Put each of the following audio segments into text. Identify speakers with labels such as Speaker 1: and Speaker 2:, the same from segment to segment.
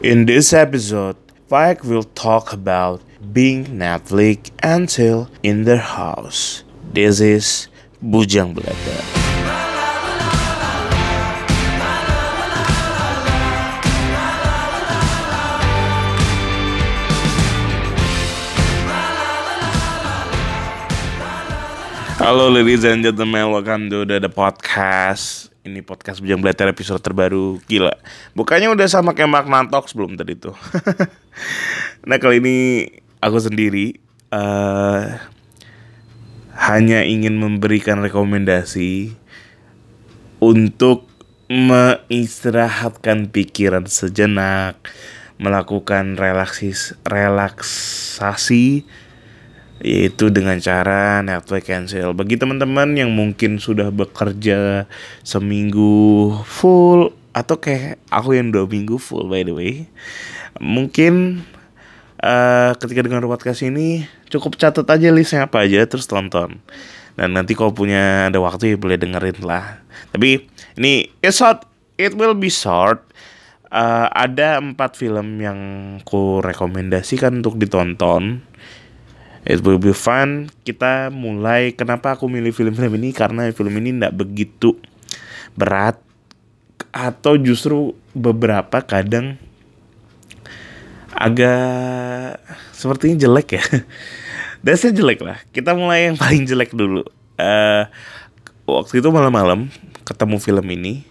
Speaker 1: In this episode, Faik will talk about being Netflix until in their house. This is Bujang Belanda. Halo ladies and gentlemen, welcome to the, the podcast. Ini podcast Bujang Belajar episode terbaru. Gila, bukannya udah sama kayak Mark Nantok sebelum tadi tuh. nah kali ini aku sendiri eh hanya ingin memberikan rekomendasi untuk mengistirahatkan pikiran sejenak, melakukan relaksis relaksasi yaitu dengan cara Netflix cancel. Bagi teman-teman yang mungkin sudah bekerja seminggu full atau kayak aku yang dua minggu full by the way, mungkin eh, ketika dengar podcast ini cukup catat aja listnya apa aja terus tonton. Dan nanti kalau punya ada waktu ya boleh dengerin lah. Tapi ini it's short, it will be short. Eh, ada empat film yang ku rekomendasikan untuk ditonton. It will be fun. Kita mulai. Kenapa aku milih film-film ini? Karena film ini tidak begitu berat atau justru beberapa kadang agak sepertinya jelek ya. Dasarnya jelek lah. Kita mulai yang paling jelek dulu. Eh waktu itu malam-malam ketemu film ini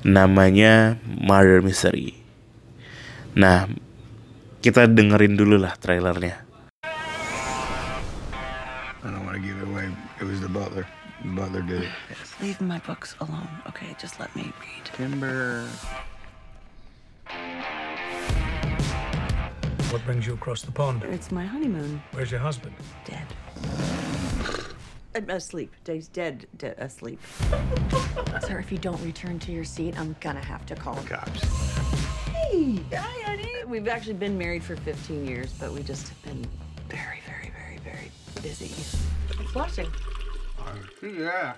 Speaker 1: namanya Murder Mystery. Nah, kita dengerin dulu lah trailernya.
Speaker 2: Butler. Butler did it.
Speaker 3: Leave my books alone, okay? Just let me read.
Speaker 2: Timber.
Speaker 4: What brings you across the pond?
Speaker 3: It's my honeymoon.
Speaker 4: Where's your husband?
Speaker 3: Dead. I'm asleep. Dave's dead. Dead. Asleep.
Speaker 5: Sir, if you don't return to your seat, I'm gonna have to call.
Speaker 2: the Cops.
Speaker 3: Hey, hi, honey. We've actually been married for 15 years, but we just have been very, very, very, very busy. It's watching.
Speaker 2: Yeah.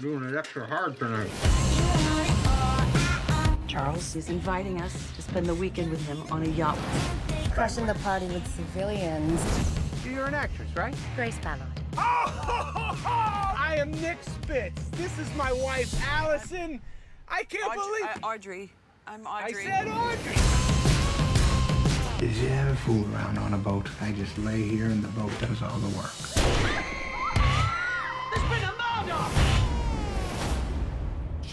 Speaker 2: Doing it extra hard tonight.
Speaker 3: Charles is inviting us to spend the weekend with him on a yacht.
Speaker 5: Crushing the party with civilians.
Speaker 6: You're an actress, right?
Speaker 5: Grace Ballard. Oh!
Speaker 6: I am Nick Spitz. This is my wife, Allison. I can't believe uh,
Speaker 3: Audrey. I'm Audrey.
Speaker 6: I
Speaker 3: Audrey.
Speaker 6: said Audrey.
Speaker 2: Did you ever fool around on a boat? I just lay here and the boat does all the work.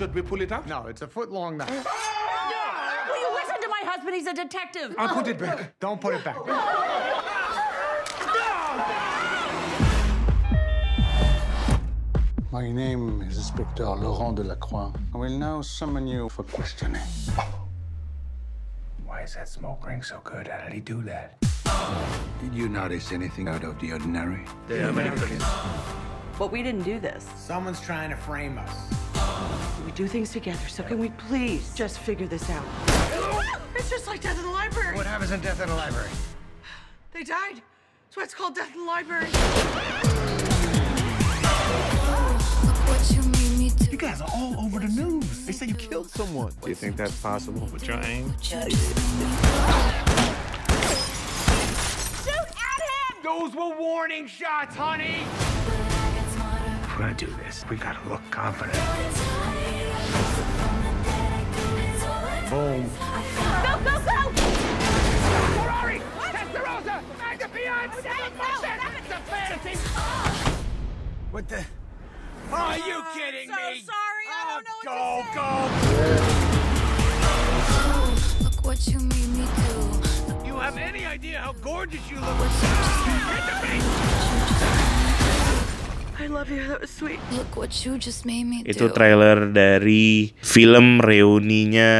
Speaker 6: Should we pull it out?
Speaker 7: No, it's a foot long knife.
Speaker 3: Will you listen to my husband? He's a detective.
Speaker 7: I'll put it back. Don't put it back. My name is Inspector Laurent Delacroix. I will now summon you for questioning.
Speaker 2: Why is that smoke ring so good? How did he do that?
Speaker 7: Did you notice anything out of the ordinary?
Speaker 3: But we didn't do this.
Speaker 6: Someone's trying to frame us.
Speaker 3: We do things together, so can we please just figure this out? It's just like death in the library.
Speaker 7: What happens in Death in the Library?
Speaker 3: They died. That's why it's called death in the library.
Speaker 6: You guys are all over the news. They say you killed someone.
Speaker 7: Do you think that's possible?
Speaker 4: With your aim? Shoot at him!
Speaker 6: Those were warning shots, honey.
Speaker 2: If we're gonna do this, we gotta look confident.
Speaker 6: Boom.
Speaker 8: Ferrari! Testarossa! Magna Fiance! It's a fantasy! Oh.
Speaker 6: What the? Are you kidding
Speaker 3: so
Speaker 6: me?
Speaker 3: sorry, I don't know
Speaker 6: Oh,
Speaker 3: what to
Speaker 6: go,
Speaker 3: say.
Speaker 6: go.
Speaker 9: Look what you made me do.
Speaker 6: You have any idea how gorgeous you look? Hit the beat.
Speaker 1: Itu
Speaker 9: do.
Speaker 1: trailer dari film reuninya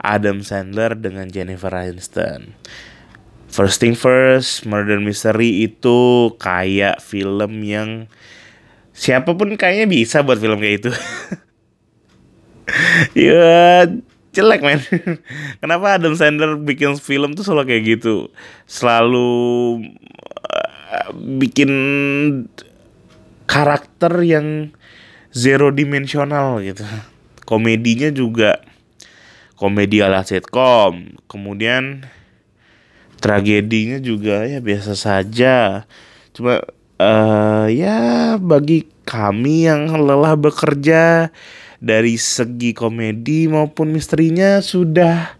Speaker 1: Adam Sandler dengan Jennifer Aniston. First thing first, Murder Mystery itu kayak film yang siapa pun kayaknya bisa buat film kayak itu. ya jelek men. Kenapa Adam Sandler bikin film tuh selalu kayak gitu? Selalu eh, bikin karakter yang zero dimensional gitu. Komedinya juga komedi ala sitcom. Kemudian tragedinya juga ya biasa saja. Cuma eh ya bagi kami yang lelah bekerja dari segi komedi maupun misterinya sudah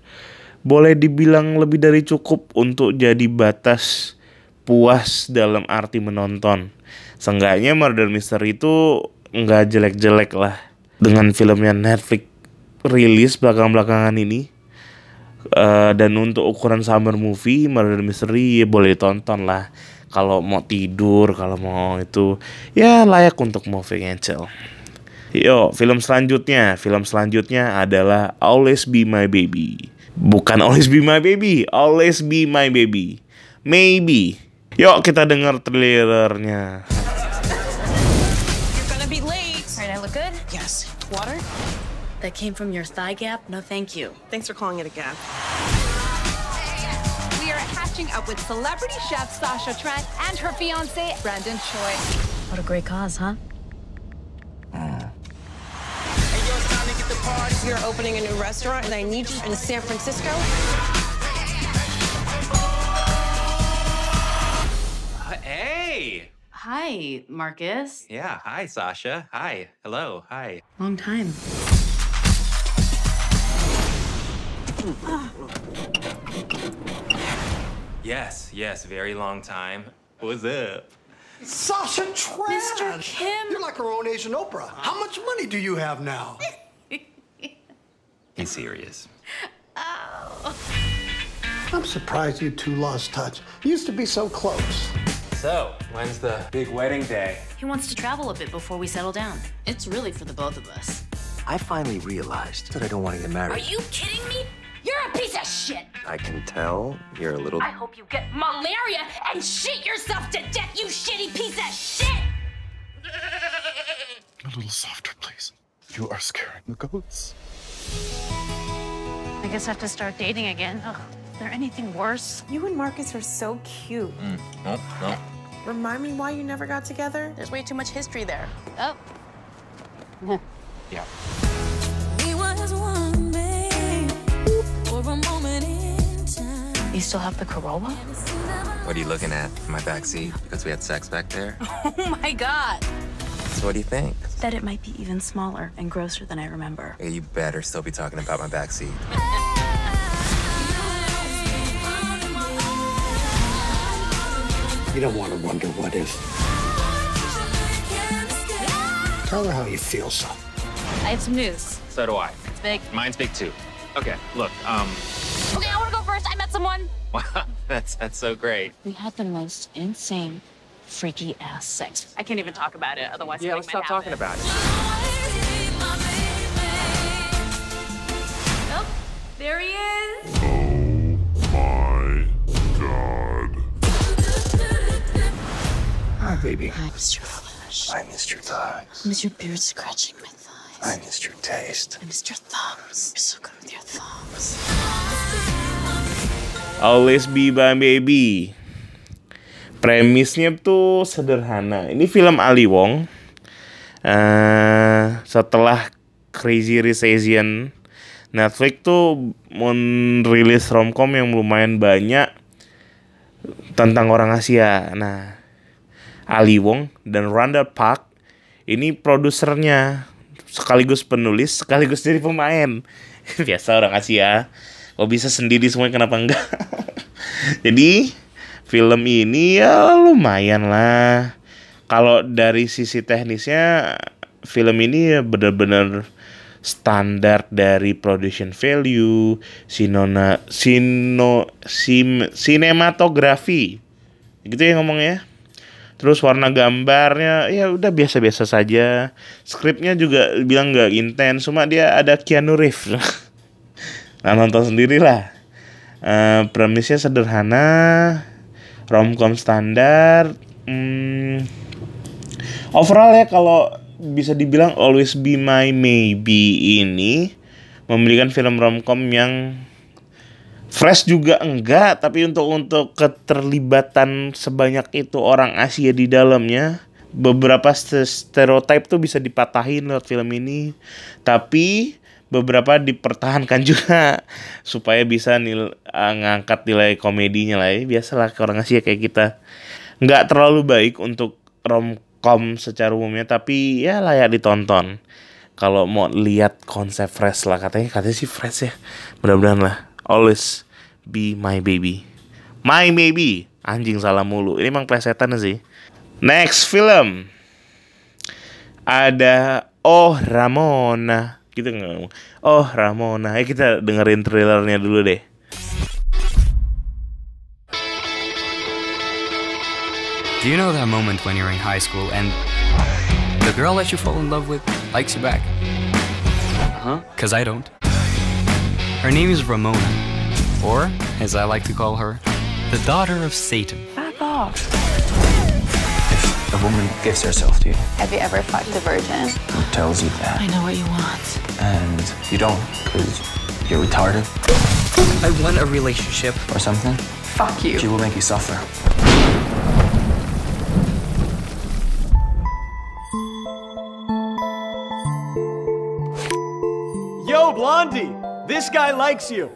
Speaker 1: boleh dibilang lebih dari cukup untuk jadi batas puas dalam arti menonton. Seenggaknya Murder Mystery itu nggak jelek-jelek lah dengan filmnya Netflix rilis belakang-belakangan ini. Eh, dan untuk ukuran summer movie Murder Mystery ya boleh ditonton lah kalau mau tidur kalau mau itu ya layak untuk movie Angel Yo, film selanjutnya, film selanjutnya adalah Always Be My Baby. Bukan Always Be My Baby, Always Be My Baby. Maybe. Yuk kita dengar trailernya.
Speaker 10: That came from your thigh gap? No, thank you.
Speaker 5: Thanks for calling it a gap.
Speaker 11: We are hatching up with celebrity chef Sasha Trent and her fiance Brandon Choi.
Speaker 10: What a great cause, huh?
Speaker 5: We are opening a new restaurant, and I need you in San Francisco.
Speaker 12: Uh, hey!
Speaker 10: Hi, Marcus.
Speaker 12: Yeah, hi, Sasha. Hi. Hello. Hi.
Speaker 10: Long time.
Speaker 12: Yes, yes, very long time. What's up?
Speaker 2: Sasha Trent!
Speaker 10: Mr. Kim.
Speaker 2: You're like our own Asian Oprah. How much money do you have now?
Speaker 12: He's serious. Oh.
Speaker 2: I'm surprised you two lost touch. You used to be so close.
Speaker 12: So, when's the big wedding day?
Speaker 10: He wants to travel a bit before we settle down. It's really for the both of us.
Speaker 13: I finally realized that I don't want to get married.
Speaker 10: Are you kidding me? You're a piece of shit!
Speaker 13: I can tell you're a little.
Speaker 10: I hope you get malaria and shit yourself to death, you shitty piece of shit!
Speaker 14: A little softer, please. You are scaring the goats.
Speaker 5: I guess I have to start dating again. Ugh, is there anything worse?
Speaker 15: You and Marcus are so cute.
Speaker 12: Hmm, no, no.
Speaker 15: Remind me why you never got together?
Speaker 5: There's way too much history there. Oh.
Speaker 12: Yeah.
Speaker 10: You still have the Corolla?
Speaker 12: What are you looking at? My back seat? Because we had sex back there?
Speaker 10: Oh my god!
Speaker 12: So what do you think?
Speaker 10: That it might be even smaller and grosser than I remember.
Speaker 12: Hey, you better still be talking about my back seat.
Speaker 2: You don't want to wonder what if. Tell her how you feel, son.
Speaker 5: I have some news.
Speaker 12: So do I.
Speaker 5: It's big.
Speaker 12: Mine's big too. Okay, look, um,
Speaker 5: someone.
Speaker 12: wow, that's that's so great.
Speaker 5: We had the most insane, freaky ass sex. I can't even talk about it, otherwise
Speaker 12: Yeah,
Speaker 5: something
Speaker 12: let's stop
Speaker 5: might
Speaker 12: talking about it.
Speaker 5: Oh, there he is.
Speaker 14: Oh My God.
Speaker 2: Hi, baby.
Speaker 10: I missed your flesh.
Speaker 13: I missed your thighs.
Speaker 10: I missed your beard scratching my thighs.
Speaker 13: I missed your taste.
Speaker 10: I missed your thumbs. You're so good with your thumbs.
Speaker 1: Always Be My Baby. Premisnya tuh sederhana. Ini film Ali Wong. eh setelah Crazy Rich Asian, Netflix tuh merilis romcom yang lumayan banyak tentang orang Asia. Nah, Ali Wong dan Randall Park ini produsernya sekaligus penulis sekaligus jadi pemain. Biasa orang Asia. Kok bisa sendiri semuanya kenapa enggak? jadi film ini ya lumayan lah. Kalau dari sisi teknisnya film ini ya benar-benar standar dari production value, sinona, sino, sim, sinematografi, gitu ya ngomongnya. Terus warna gambarnya ya udah biasa-biasa saja. Skripnya juga bilang nggak intens, cuma dia ada Keanu Reeves. nah nonton sendiri lah. Eh, premisnya sederhana, romcom standar. Hmm, overall ya kalau bisa dibilang Always Be My Maybe ini memberikan film romcom yang fresh juga enggak tapi untuk untuk keterlibatan sebanyak itu orang Asia di dalamnya beberapa ste- stereotype tuh bisa dipatahin lewat film ini tapi beberapa dipertahankan juga supaya bisa nil uh, ngangkat nilai komedinya lah ya. Biasalah orang Asia kayak kita. Nggak terlalu baik untuk romcom secara umumnya tapi ya layak ditonton. Kalau mau lihat konsep fresh lah katanya katanya sih fresh ya. Mudah-mudahan lah. Always be my baby. My baby. Anjing salah mulu. Ini emang plesetan sih. Next film. Ada Oh Ramona gitu nggak ngomong. Oh Ramona ayo kita dengerin trailernya dulu deh
Speaker 16: Do you know that moment when you're in high school and the girl that you fall in love with likes you back? Huh? Cause I don't. Her name is Ramona, or as I like to call her, the daughter of Satan.
Speaker 11: Back off.
Speaker 13: If a woman gives herself to you,
Speaker 11: Have you ever fucked a virgin?
Speaker 13: who tells you that?
Speaker 11: I know what you want.
Speaker 13: And you don't, because you're retarded
Speaker 16: I want a relationship.
Speaker 13: or something?
Speaker 11: Fuck you.
Speaker 13: She will make you suffer.
Speaker 17: Yo, Blondie! This guy likes you.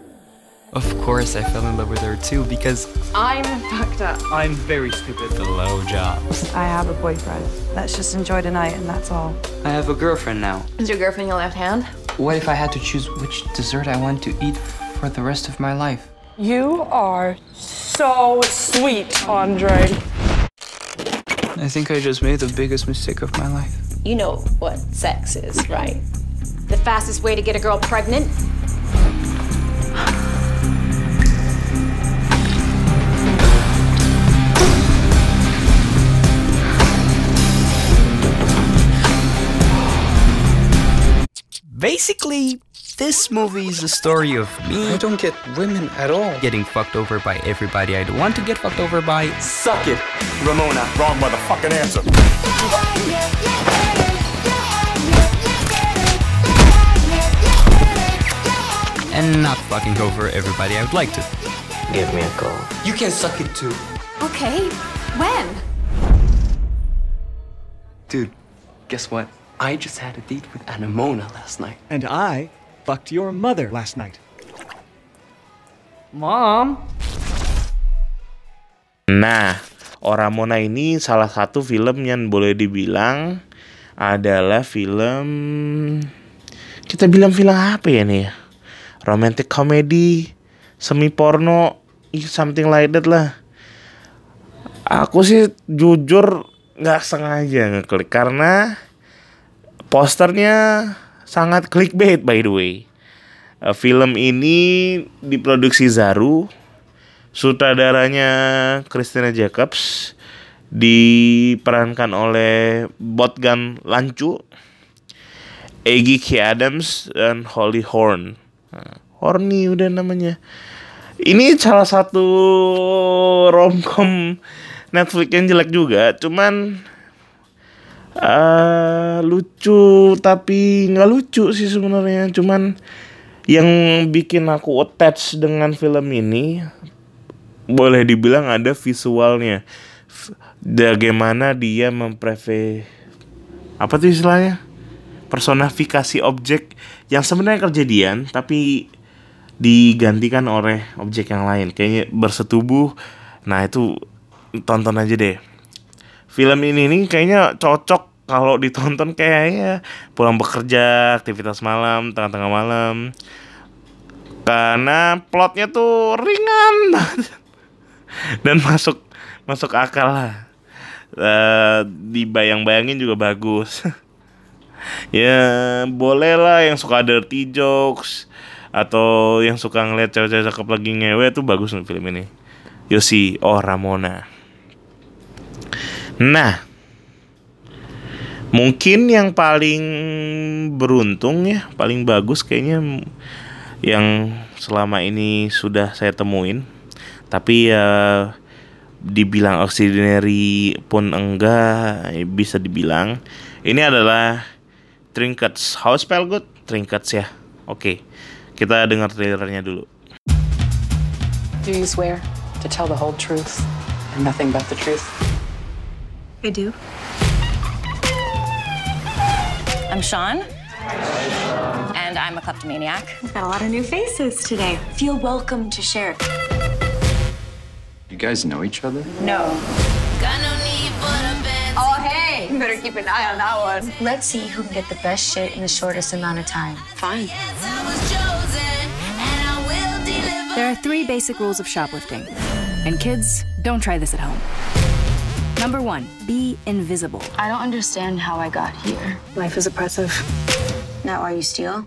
Speaker 16: Of course, I fell in love with her too because
Speaker 15: I'm fucked up.
Speaker 17: I'm very stupid.
Speaker 16: the low jobs.
Speaker 15: I have a boyfriend. Let's just enjoy tonight, and that's all.
Speaker 16: I have a girlfriend now.
Speaker 11: Is your girlfriend your left hand?
Speaker 16: What if I had to choose which dessert I want to eat for the rest of my life?
Speaker 15: You are so sweet, Andre.
Speaker 16: I think I just made the biggest mistake of my life.
Speaker 10: You know what sex is, right? The fastest way to get a girl pregnant?
Speaker 16: Basically, this movie is a story of me.
Speaker 12: I don't get women at all.
Speaker 16: Getting fucked over by everybody I don't want to get fucked over by.
Speaker 17: Suck it, Ramona.
Speaker 14: Wrong motherfucking answer.
Speaker 16: And not fucking over everybody I would like to.
Speaker 13: Give me a call.
Speaker 16: You can suck it too.
Speaker 10: Okay. When?
Speaker 16: Dude, guess what? I just had a date with Anamona last night.
Speaker 17: And I fucked your mother last night. Mom?
Speaker 1: Nah, Oramona ini salah satu film yang boleh dibilang adalah film kita bilang film apa ya nih? ya? Romantic comedy, semi porno, something like that lah. Aku sih jujur nggak sengaja ngeklik karena posternya sangat clickbait by the way. Eh, Film ini diproduksi Zaru, sutradaranya Christina Jacobs, diperankan oleh Botgan Lancu, Eggy K. Adams, dan Holly Horn. Nah, Horny udah namanya. Ini salah satu romcom Netflix yang jelek juga, cuman eh lucu tapi nggak lucu sih sebenarnya. Cuman yang bikin aku attach dengan film ini boleh dibilang ada visualnya. Bagaimana dia mempreve apa tuh istilahnya? Personifikasi objek yang sebenarnya kejadian tapi digantikan oleh objek yang lain. Kayaknya bersetubuh. Nah itu tonton aja deh. Film ini nih kayaknya cocok kalau ditonton kayaknya pulang bekerja aktivitas malam tengah-tengah malam. Karena plotnya tuh ringan. Dan masuk masuk akal lah. Eh, dibayang-bayangin juga bagus. Ya boleh lah yang suka dirty jokes atau yang suka ngeliat cewek-cewek cakep lagi ngewe tuh bagus nih film ini. Yosi oh Ramona nah mungkin yang paling beruntung ya paling bagus kayaknya yang selama ini sudah saya temuin tapi ya dibilang ordinary pun enggak eh, bisa dibilang ini adalah Trinkets How spell good? Trinkets ya Oke Kita dengar trailernya dulu
Speaker 18: Do you swear to tell the whole truth and nothing but the truth?
Speaker 11: I do. I'm Sean.
Speaker 5: And I'm a kleptomaniac.
Speaker 19: We've got a lot of new faces today. Feel welcome to share.
Speaker 13: You guys know each other?
Speaker 19: No. Oh, hey! You better keep an eye on that one.
Speaker 20: Let's see who can get the best shit in the shortest amount of time.
Speaker 19: Fine.
Speaker 21: There are three basic rules of shoplifting. And kids, don't try this at home. Number one, be invisible.
Speaker 20: I don't understand how I got here.
Speaker 19: Life is oppressive.
Speaker 20: Now, are you steal?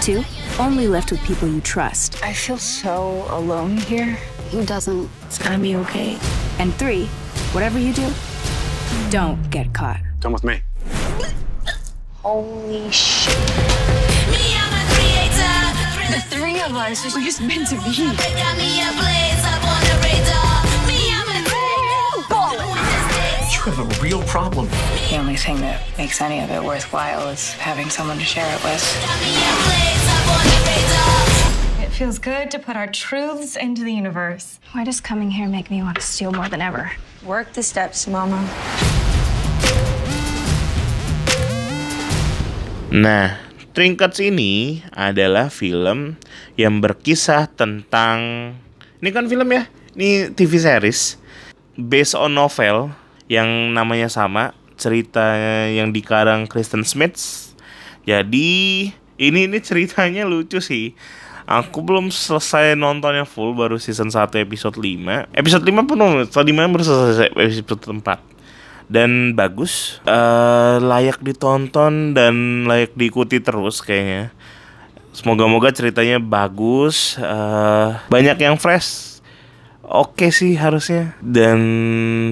Speaker 21: Two, only left with people you trust.
Speaker 19: I feel so alone here.
Speaker 20: Who doesn't?
Speaker 19: It's gonna be okay.
Speaker 21: And three, whatever you do, don't get caught.
Speaker 13: Come with me.
Speaker 19: Holy shit. The three of us are just meant to be.
Speaker 13: You have a real problem.
Speaker 19: The only thing that makes any of it worthwhile is having someone to share it with.
Speaker 15: It feels good to put our truths into the universe.
Speaker 19: Why does coming here make me want to steal more than ever? Work the steps, Mama.
Speaker 1: Nah, Trinkets ini adalah film yang berkisah tentang ini kan film ya, ini TV series based on novel yang namanya sama, cerita yang dikarang Kristen Smith. Jadi ini ini ceritanya lucu sih. Aku belum selesai nontonnya full baru season 1 episode 5. Episode 5 pun episode 5 baru selesai episode 4 dan bagus, uh, layak ditonton dan layak diikuti terus kayaknya. Semoga-moga ceritanya bagus, uh, banyak yang fresh. Oke sih harusnya. Dan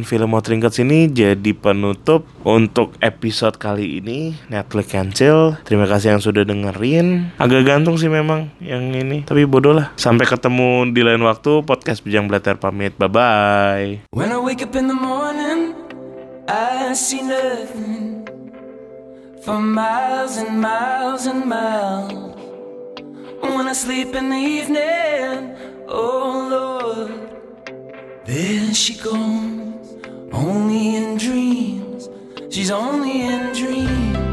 Speaker 1: film Mau Trinkets ini jadi penutup untuk episode kali ini Netflix cancel. Terima kasih yang sudah dengerin. Agak gantung sih memang yang ini, tapi bodoh lah. Sampai ketemu di lain waktu. Podcast Bijang Blatter pamit. Bye bye.
Speaker 22: When I wake up in the morning, I see nothing for miles and miles and miles. When I sleep in the evening, oh Lord, there she goes, only in dreams. She's only in dreams.